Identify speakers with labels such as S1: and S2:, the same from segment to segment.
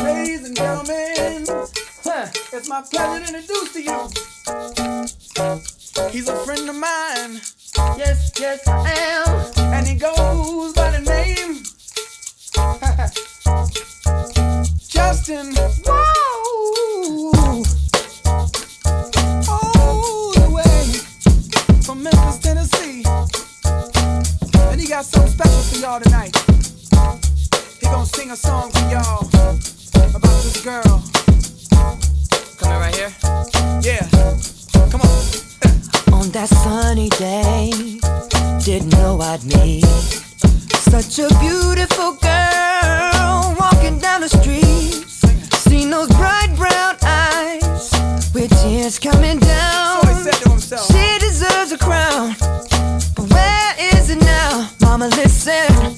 S1: Ladies and gentlemen, it's my pleasure to introduce to you. He's a friend of mine. Yes, yes, I am. And he goes by the name Justin. Whoa! All the way from Memphis, Tennessee. And he got something special for y'all tonight. He gonna sing a song for y'all about this girl.
S2: Coming right here.
S1: Yeah, come on.
S3: On that sunny day, didn't know I'd meet such a beautiful girl walking down the street. Seen those bright brown eyes with tears coming down.
S1: So he said to himself.
S3: She deserves a crown, but where is it now? Mama, listen,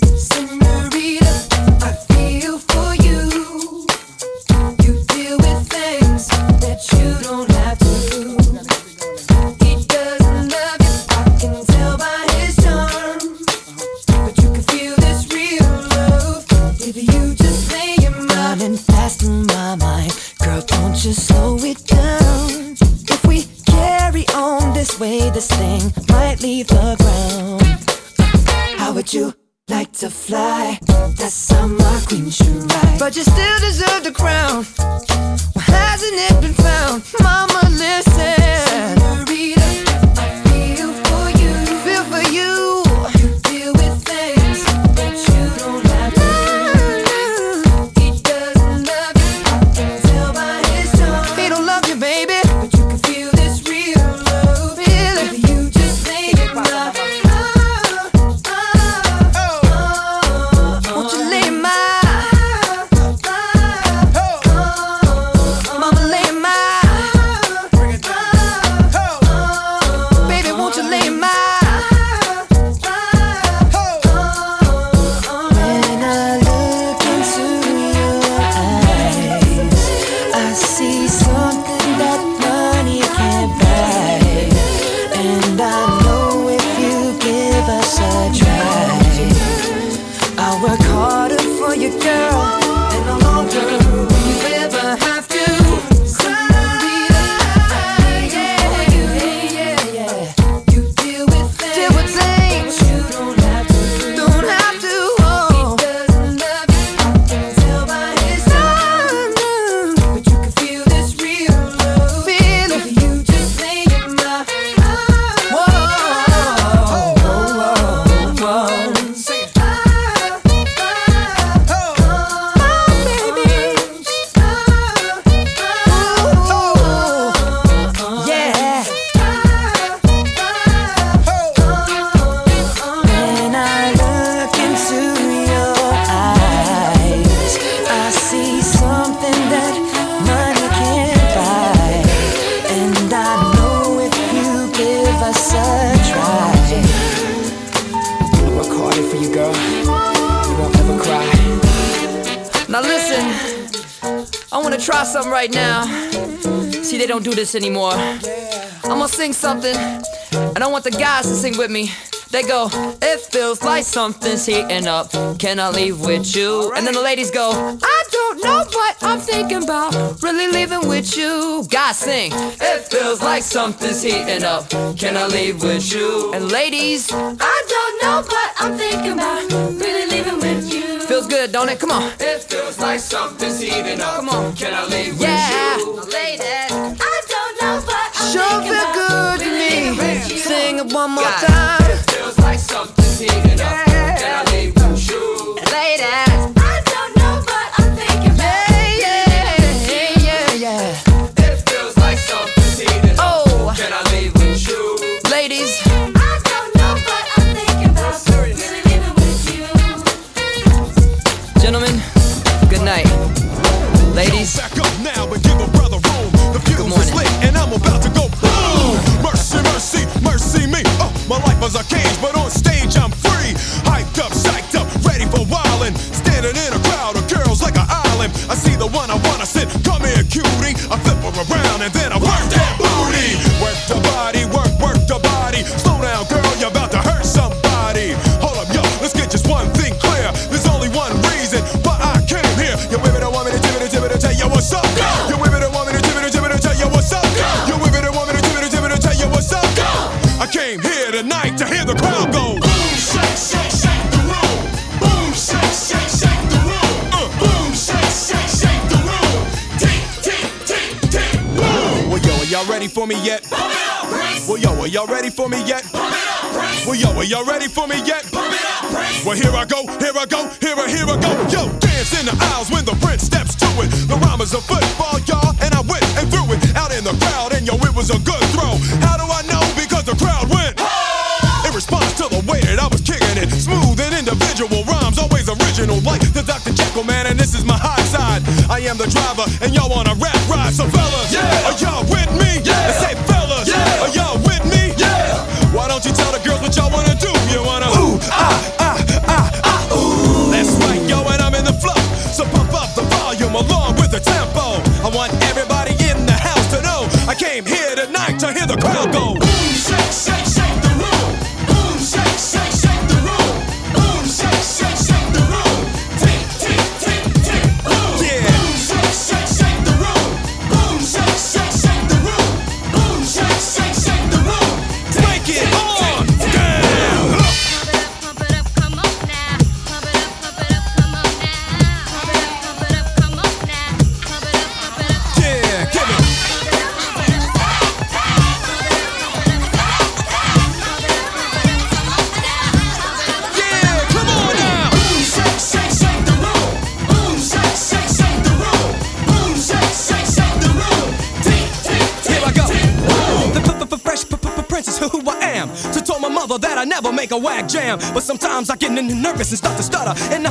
S3: this
S2: anymore. I'm gonna sing something, and I want the guys to sing with me. They go, it feels like something's heating up. Can I leave with you? And then the ladies go, I don't know what I'm thinking about. Really leaving with you. Guys sing, it feels like something's heating up. Can I leave with you? And ladies,
S4: I don't know what I'm thinking about. Really leaving with you.
S2: feels good, don't it? Come on.
S5: It feels like something's heating up.
S2: Come on.
S5: Can I leave
S2: Yeah.
S5: with you?
S2: Ladies.
S3: Sure feel good to me.
S4: living with you.
S3: Sing it one more time.
S5: It feels like something's heating up.
S6: Is a cage, but on stage I'm free. Hyped up, psyched up, ready for wildin'. Standing in a crowd of girls like an island. I see the one I wanna sit. Come here, cutie. I flip her around and then ready for me yet? Well, yo, are y'all ready for me yet? Well, yo, are y'all ready for me yet? Well, here I go, here I go, here I, here I go. Yo, dance in the aisles when the prince steps to it. The rhyme is a football, y'all, and I went and threw it out in the crowd, and yo, it was a good throw. How do I know? Because the crowd went. In response to the way that I was kicking it, smooth and individual rhymes, always original, like the Dr. Jekyll man, and this is my high side. I am the driver, and y'all on a rap ride, so fellas, yeah, are y'all But sometimes I get nervous and start to stutter. And I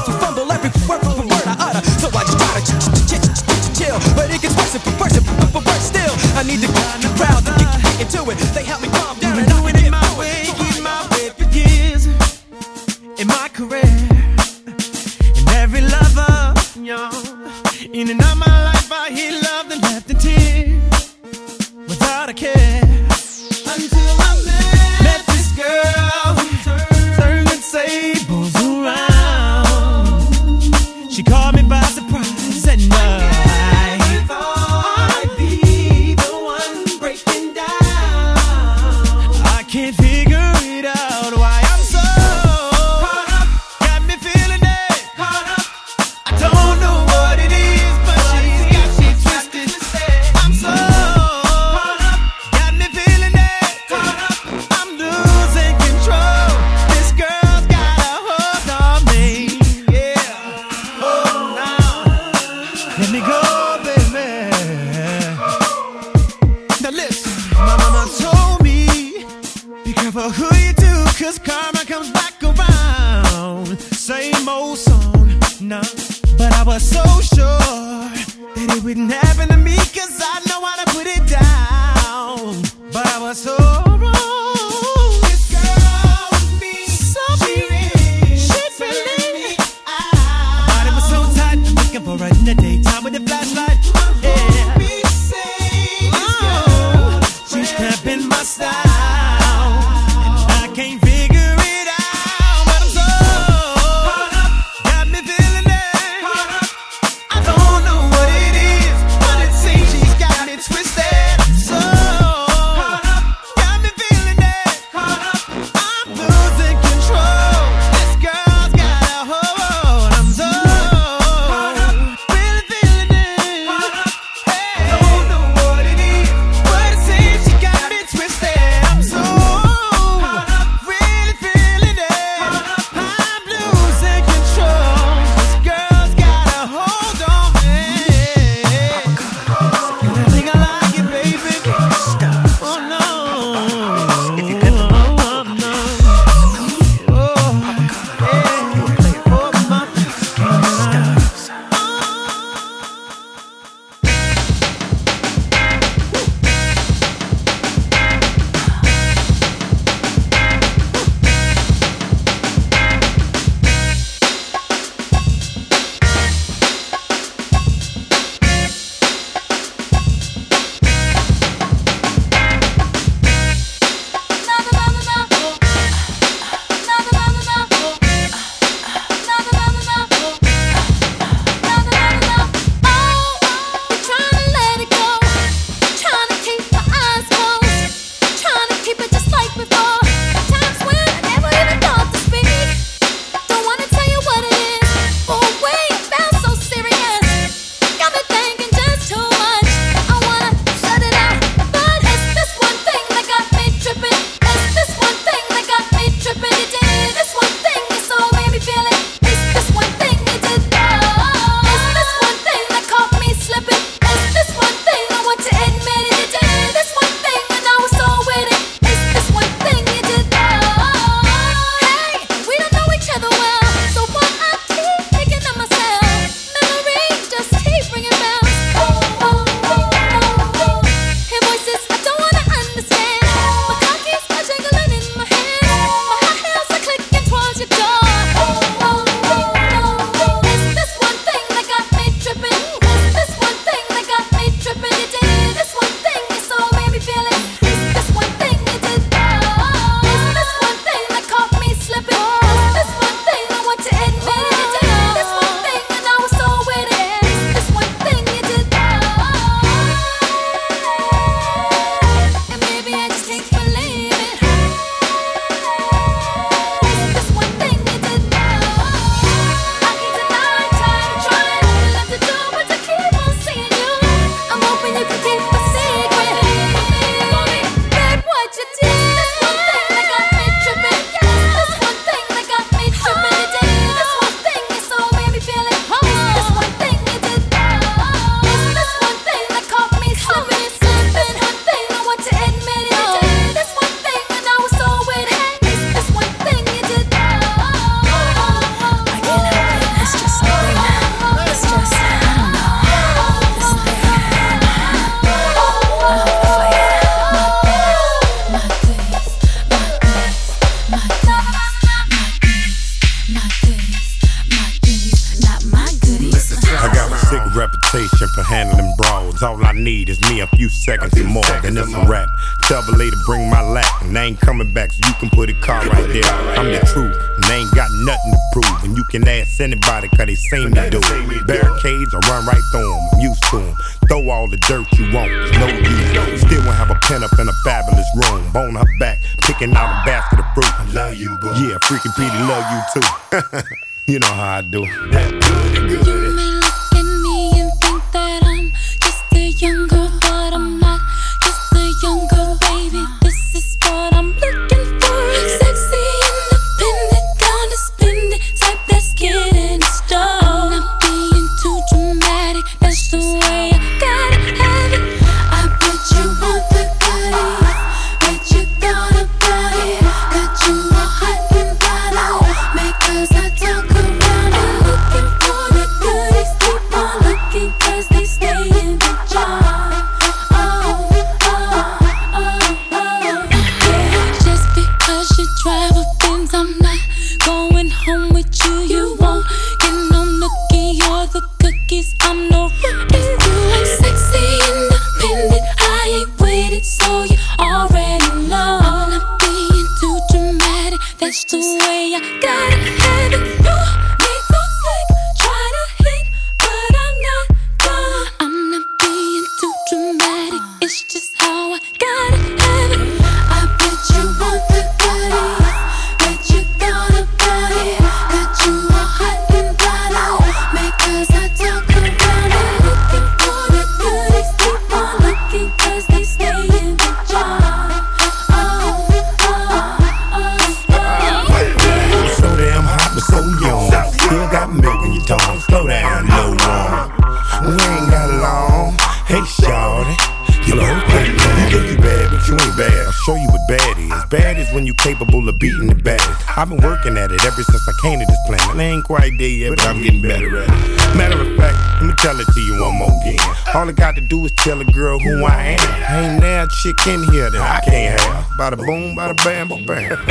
S4: chick in here that I can't have. Bada boom, bada bam, bam.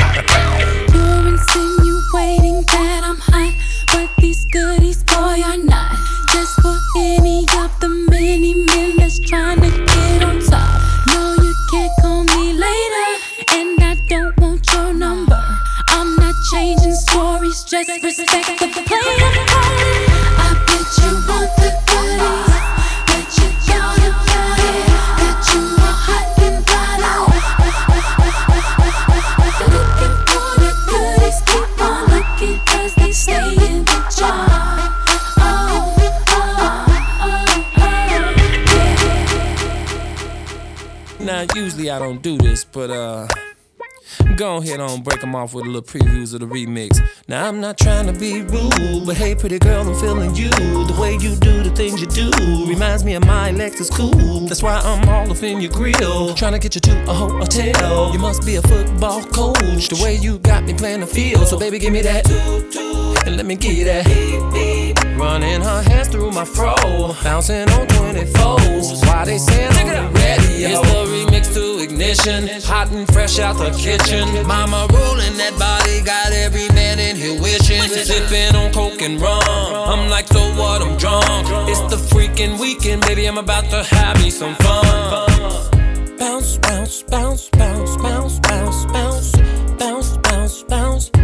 S7: Ahead on break them off with a little previews of the remix. Now, I'm not trying to be rude, but hey, pretty girl, I'm feeling you. The way you do the things you do reminds me of my Lexus coupe. That's why I'm all up in your grill, trying to get you to a hotel. You must be a football coach. The way you got me playing the field, so baby, give me that. And let me get that. Running her hands through my fro, bouncing on 24s. Why they saying the radio? It's the remix to ignition, hot and fresh out the kitchen. Mama rolling that body, got every man in here wishing. Sipping on coke and rum. I'm like, so what? I'm drunk. It's the freaking weekend, baby. I'm about to have me some fun. Bounce, bounce, bounce, bounce, bounce, bounce, bounce, bounce, bounce, bounce.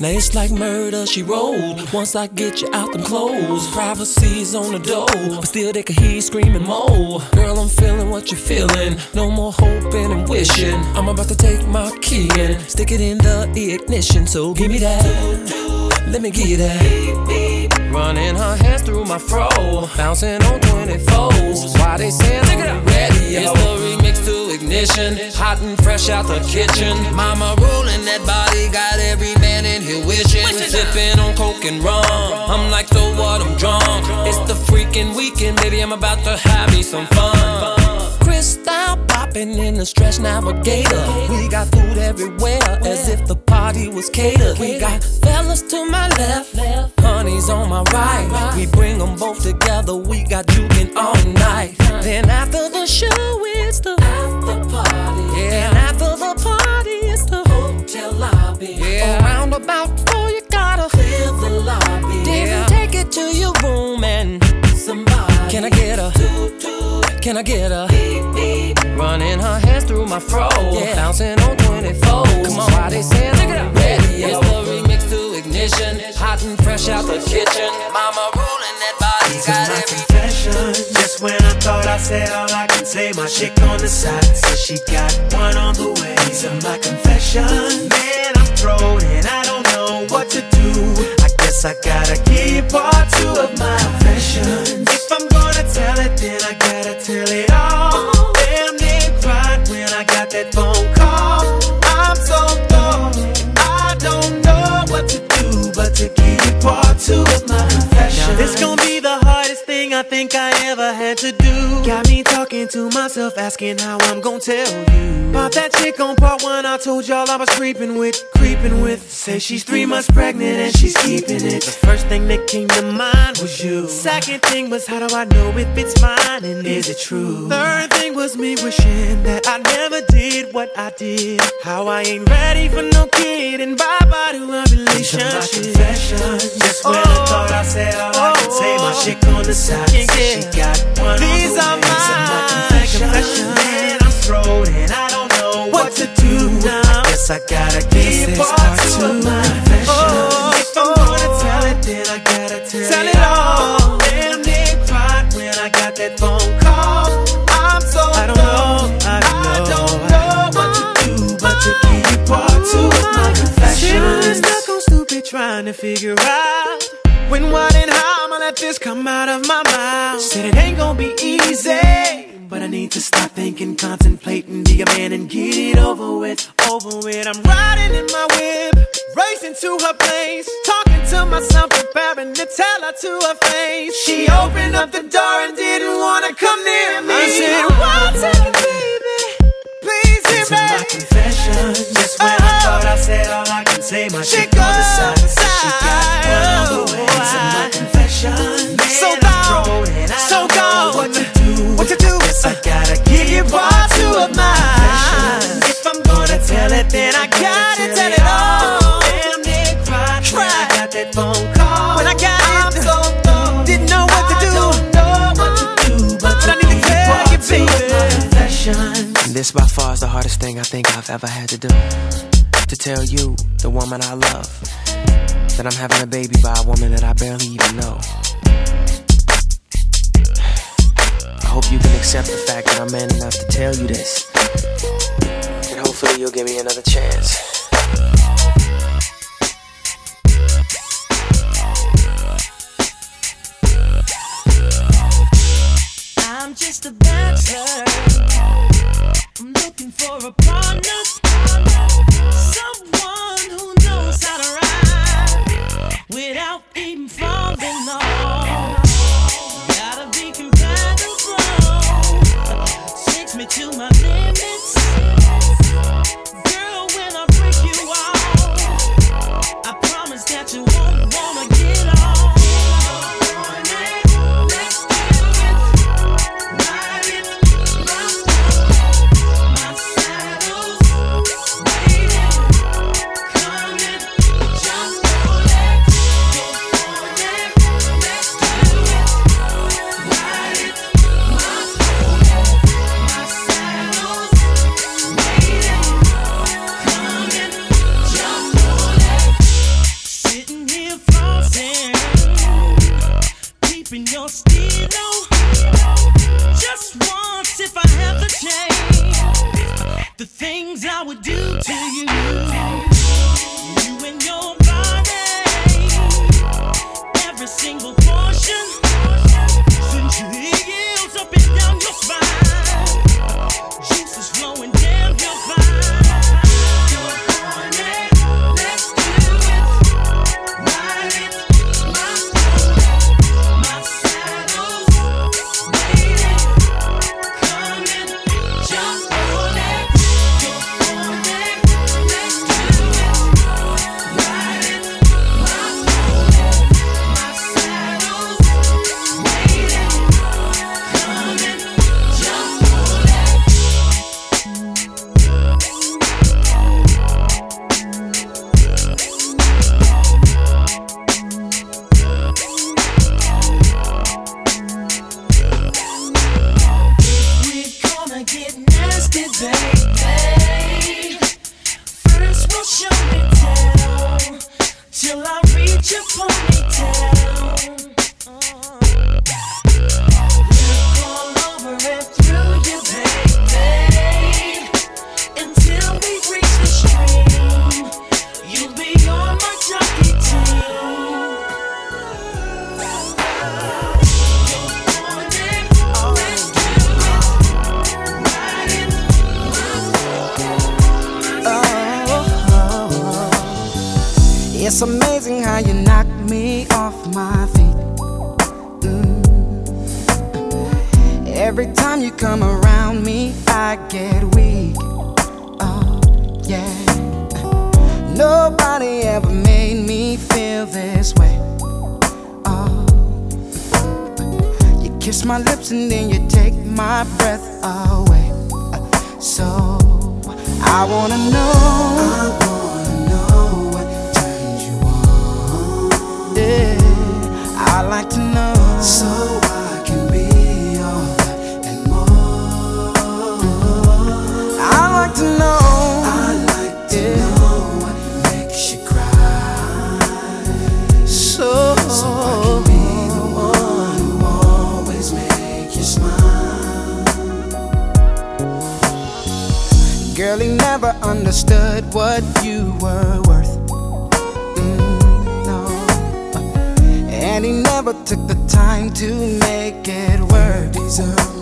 S7: Now it's like murder, she wrote. Once I get you out them clothes, privacy's on the door, but still they can hear you screaming more. Girl, I'm feeling what you're feeling. No more hoping and wishing. I'm about to take my key and stick it in the ignition. So give me that. Let me get that. Running her hands through my fro, bouncing on 24s. Why they saying on the radio? It's the remix to ignition, hot and fresh out the kitchen. Mama rolling that body, got every here wishing. Sipping on coke and rum. I'm like, so what? I'm drunk. It's the freaking weekend, baby. I'm about to have me some fun. Cristal popping in the stretch navigator. We got food everywhere, as if the party was catered. We got fellas to my left, honeys on my right. We bring them both together. We got juking all night. Then after the show, about four, you gotta clear the lobby. Then take it to your room and somebody Can I get a Can I get a? running her hands through my fro? Yeah, bouncing on 24. Come on, why they saying look at ready? It's the remix to ignition, hot and fresh out the kitchen. Mama ruling that body, got
S8: my
S7: every
S8: confession. Just when I thought I said all I can say, my chick on the side says she got one on the way. These are my confessions. Man, I'm thrown and I don't know what to do. I guess I gotta keep part two of my confessions. If I'm gonna tell it, then I gotta tell it all. Damn near cried when I got that phone call. I'm so thrown. I don't know what to do, but to keep part two of my confessions. Now this gon' be the I think I ever had to do. Got me talking to myself, asking how I'm gon' tell you. About that chick on part one, I told y'all I was creeping with, creeping with. Say she's three months pregnant and she's keeping it. The first thing that came to mind was you. Second thing was how do I know if it's mine and is it true? Third thing was me wishing that I never did what I did. How I ain't ready for no kid and bye bye to a relationship. Just when I oh. thought I said the side said she got one. These are my confessions. Man, I'm thrown and I don't know what to do now. I guess I gotta keep part two of my confessions. If I'm gonna tell it, then I gotta tell, it all. Damn, they cried when I got that phone call. I'm so I don't know, I don't know what to do, but to keep part two of my confessions. Stuck on stupid trying to figure out when, what, and how Let this come out of my mouth. Said it ain't gonna be easy. But I need to stop thinking, contemplating, be a man and get it over with. Over with. I'm riding in my whip, racing to her place, talking to myself, preparing to tell her to her face. She opened up the door and didn't wanna come near me. I said, One second, baby, please hear me. my confession. Just when I oh. thought I said all I can say, my chick on the side said she got one on the my oh, confession.
S1: So
S8: Man, I'm
S1: gone,
S8: thrown
S1: so gone.
S8: What to do?
S1: What to do?
S8: I gotta give you two of mine. If I'm gonna tell it, then I gotta tell it
S2: this by far is the hardest thing I think I've ever had to do. To tell you, the woman I love, that I'm having a baby by a woman that I barely even know. I hope you can accept the fact that I'm man enough to tell you this. And hopefully you'll give me another chance.
S3: I'm just a bachelor.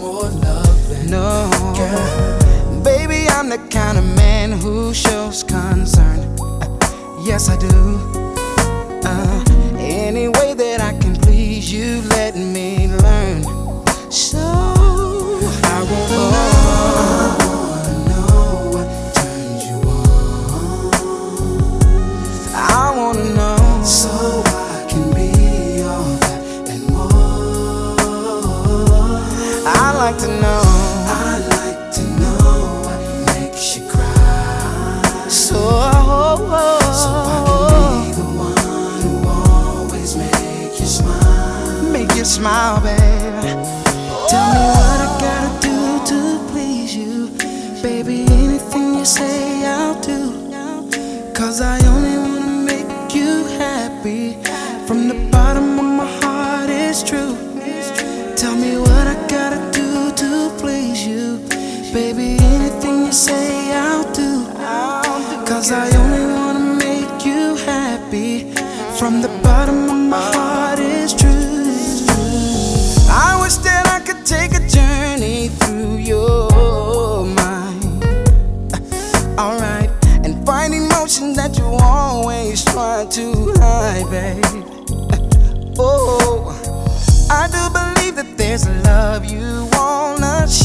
S1: more loving. No, girl. baby, I'm the kind of man who shows concern. Yes, I do. Uh,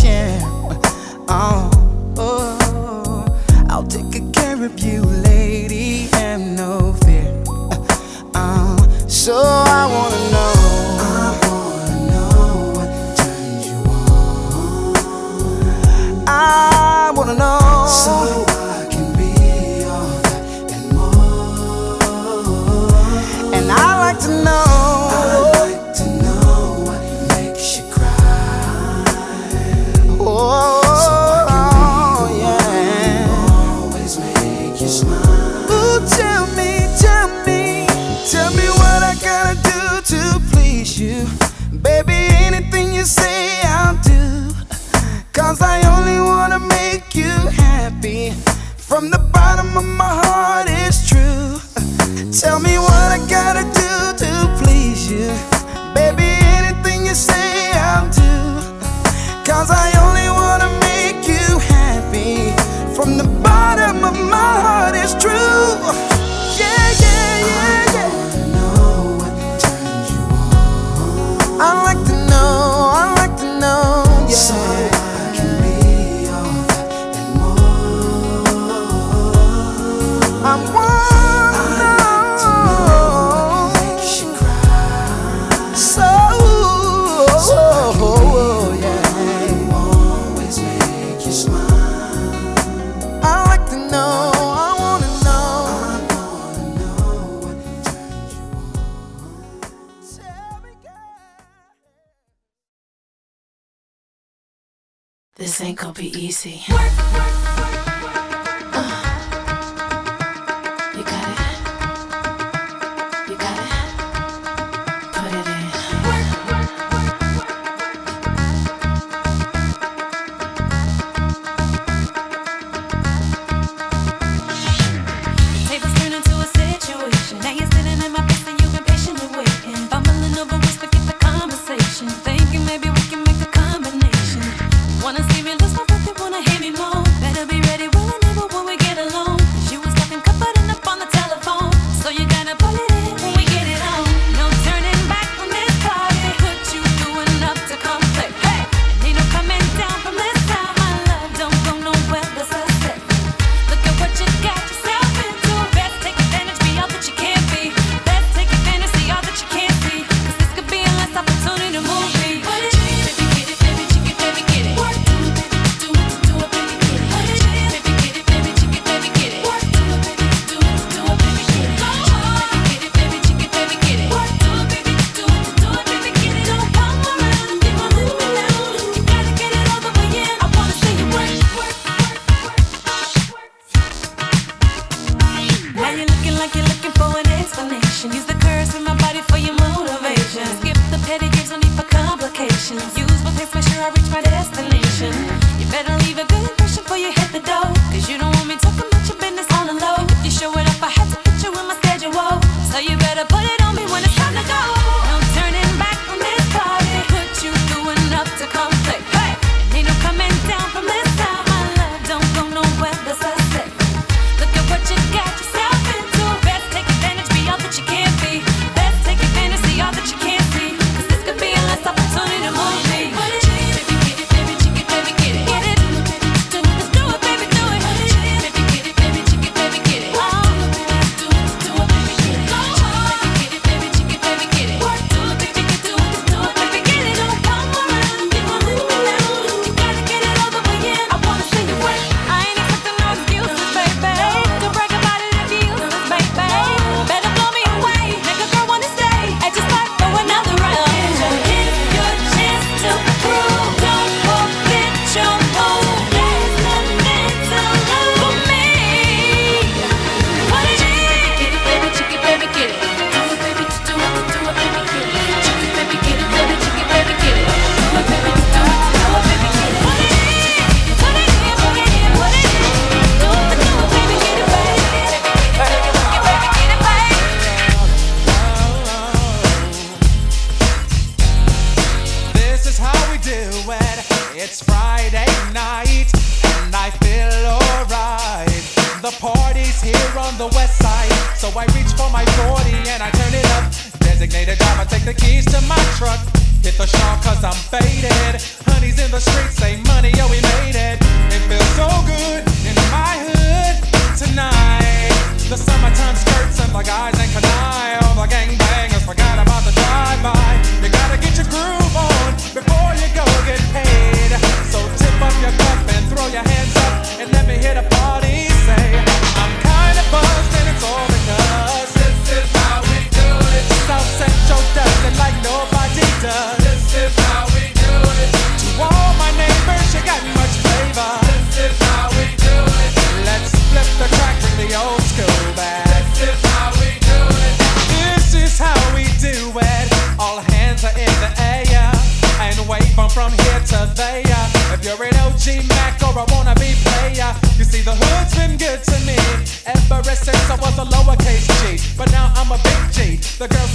S1: Yeah.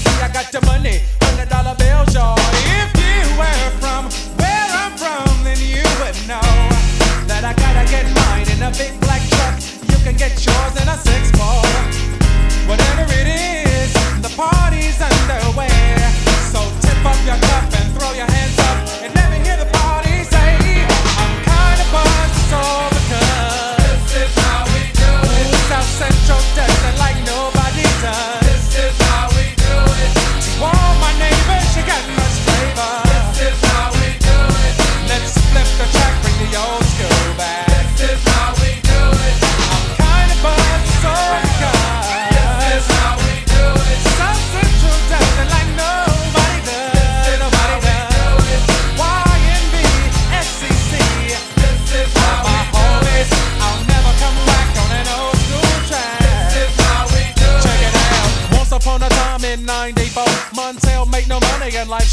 S4: See,
S9: I got your money, hundred dollar bills, y'all. If you were from where I'm from, then you would know that I gotta get mine in a big black truck. You can get yours in a six.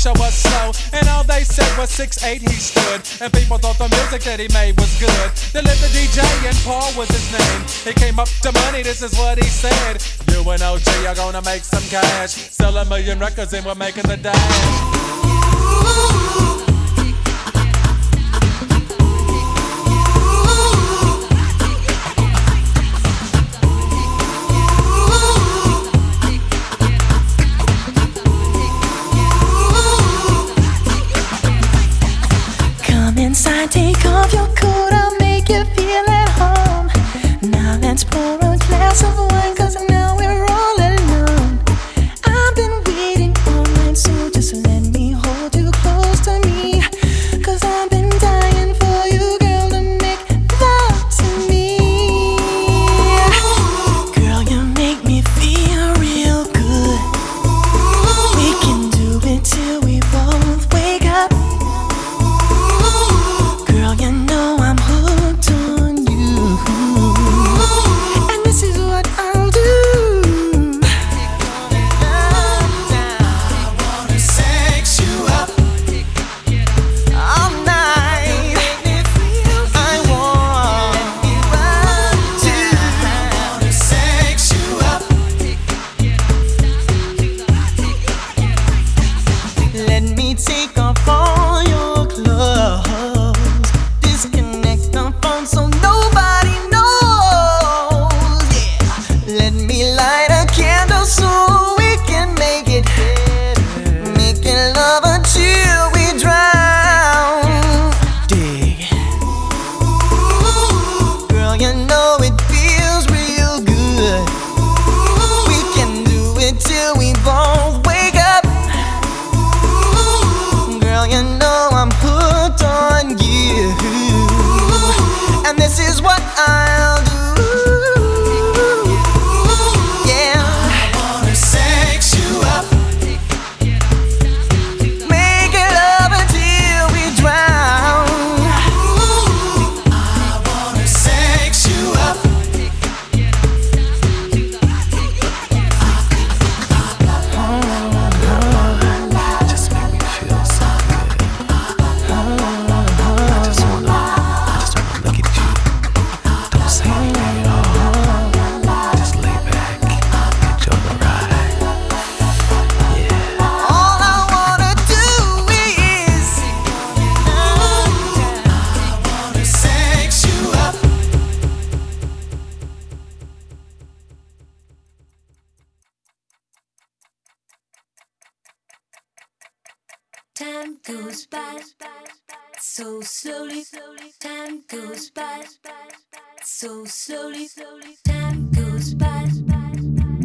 S9: show us slow. And all they said was six eight he stood. And people thought the music that he made was good. They lit the DJ and Paul was his name. He came up to money, this is what he said. You and OG are gonna make some cash. Sell a million records and we're making the dash.
S3: So slowly. Slowly
S4: time goes by so slowly. Slowly time goes by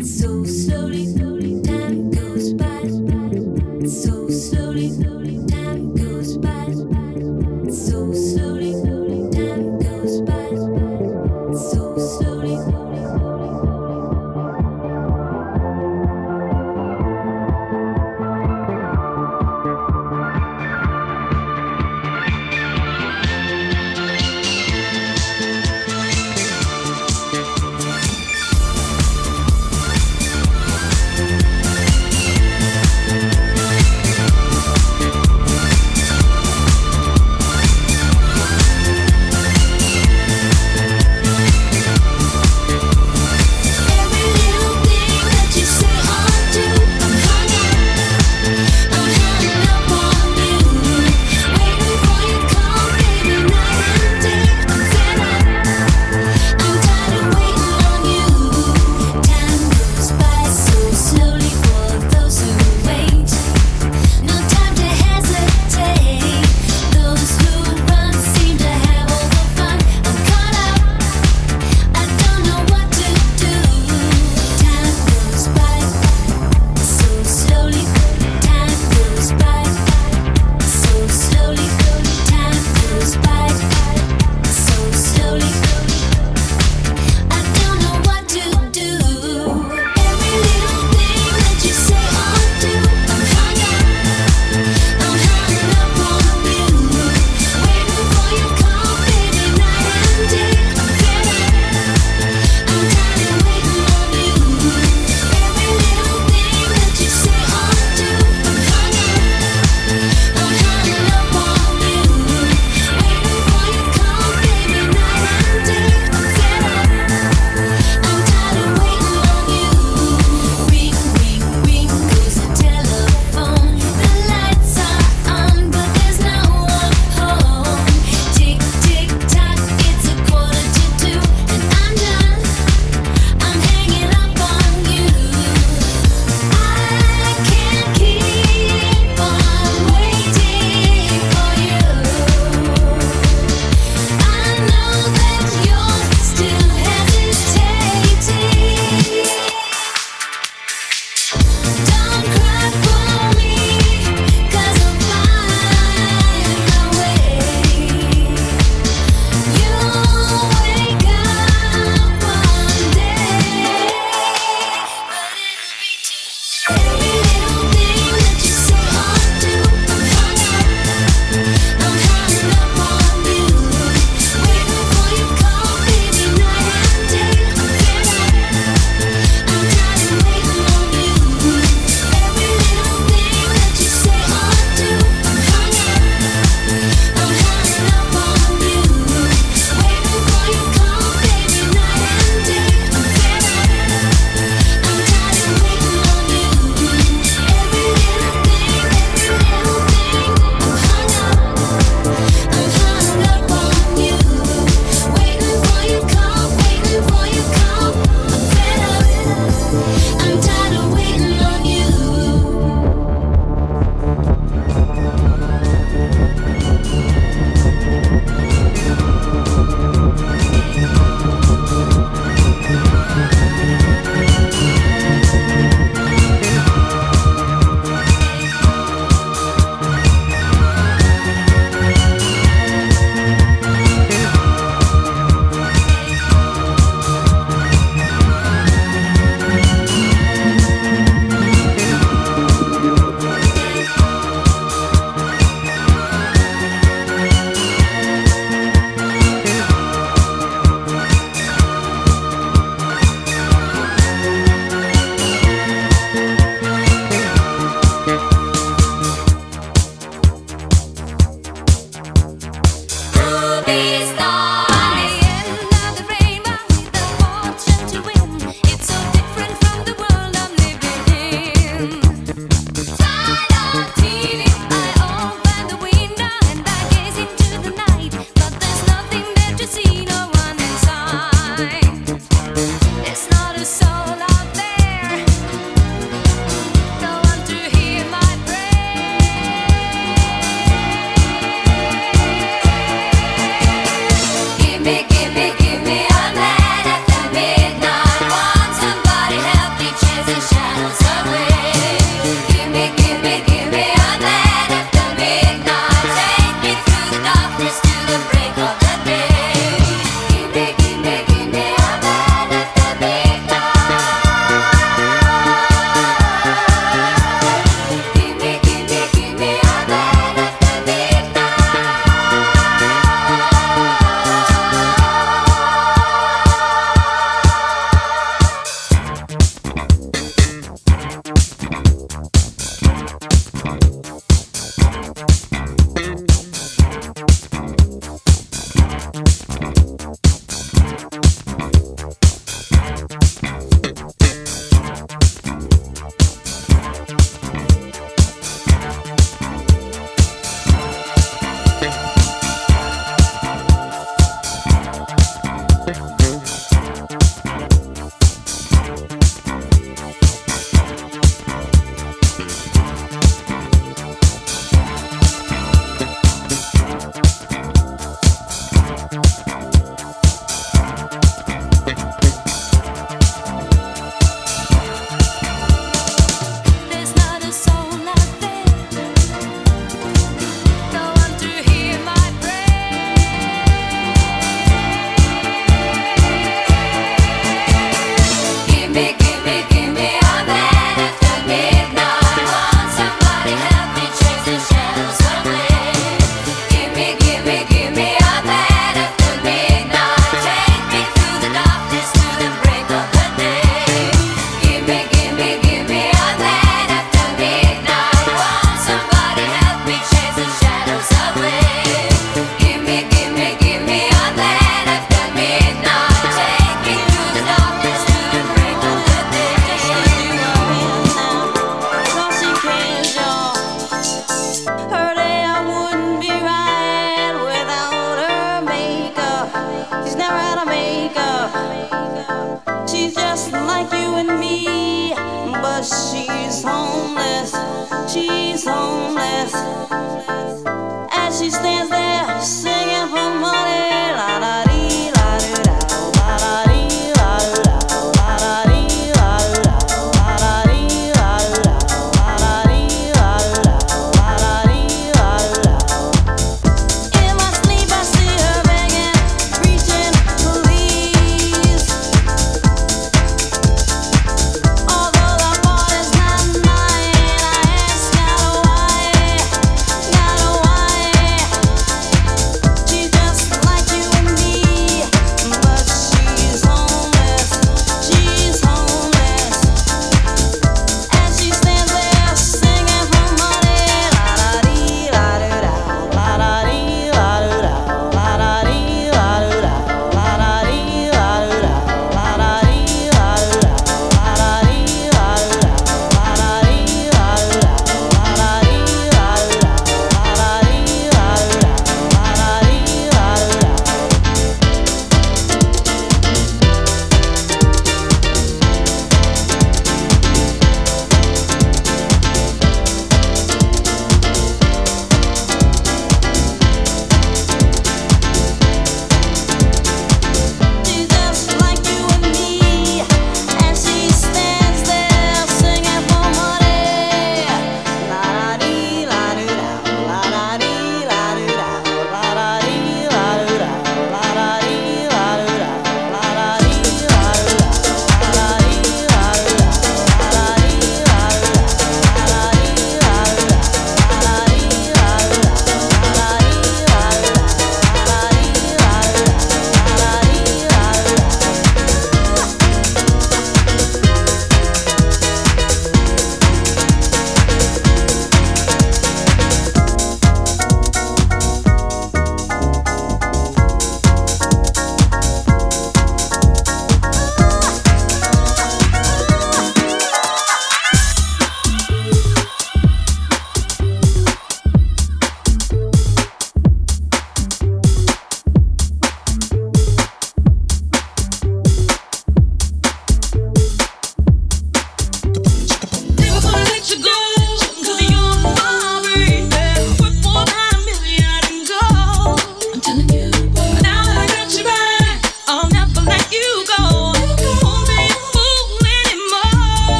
S4: so slowly. Slowly time goes by so slowly slowly. Time goes by so slowly.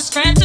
S10: I
S4: got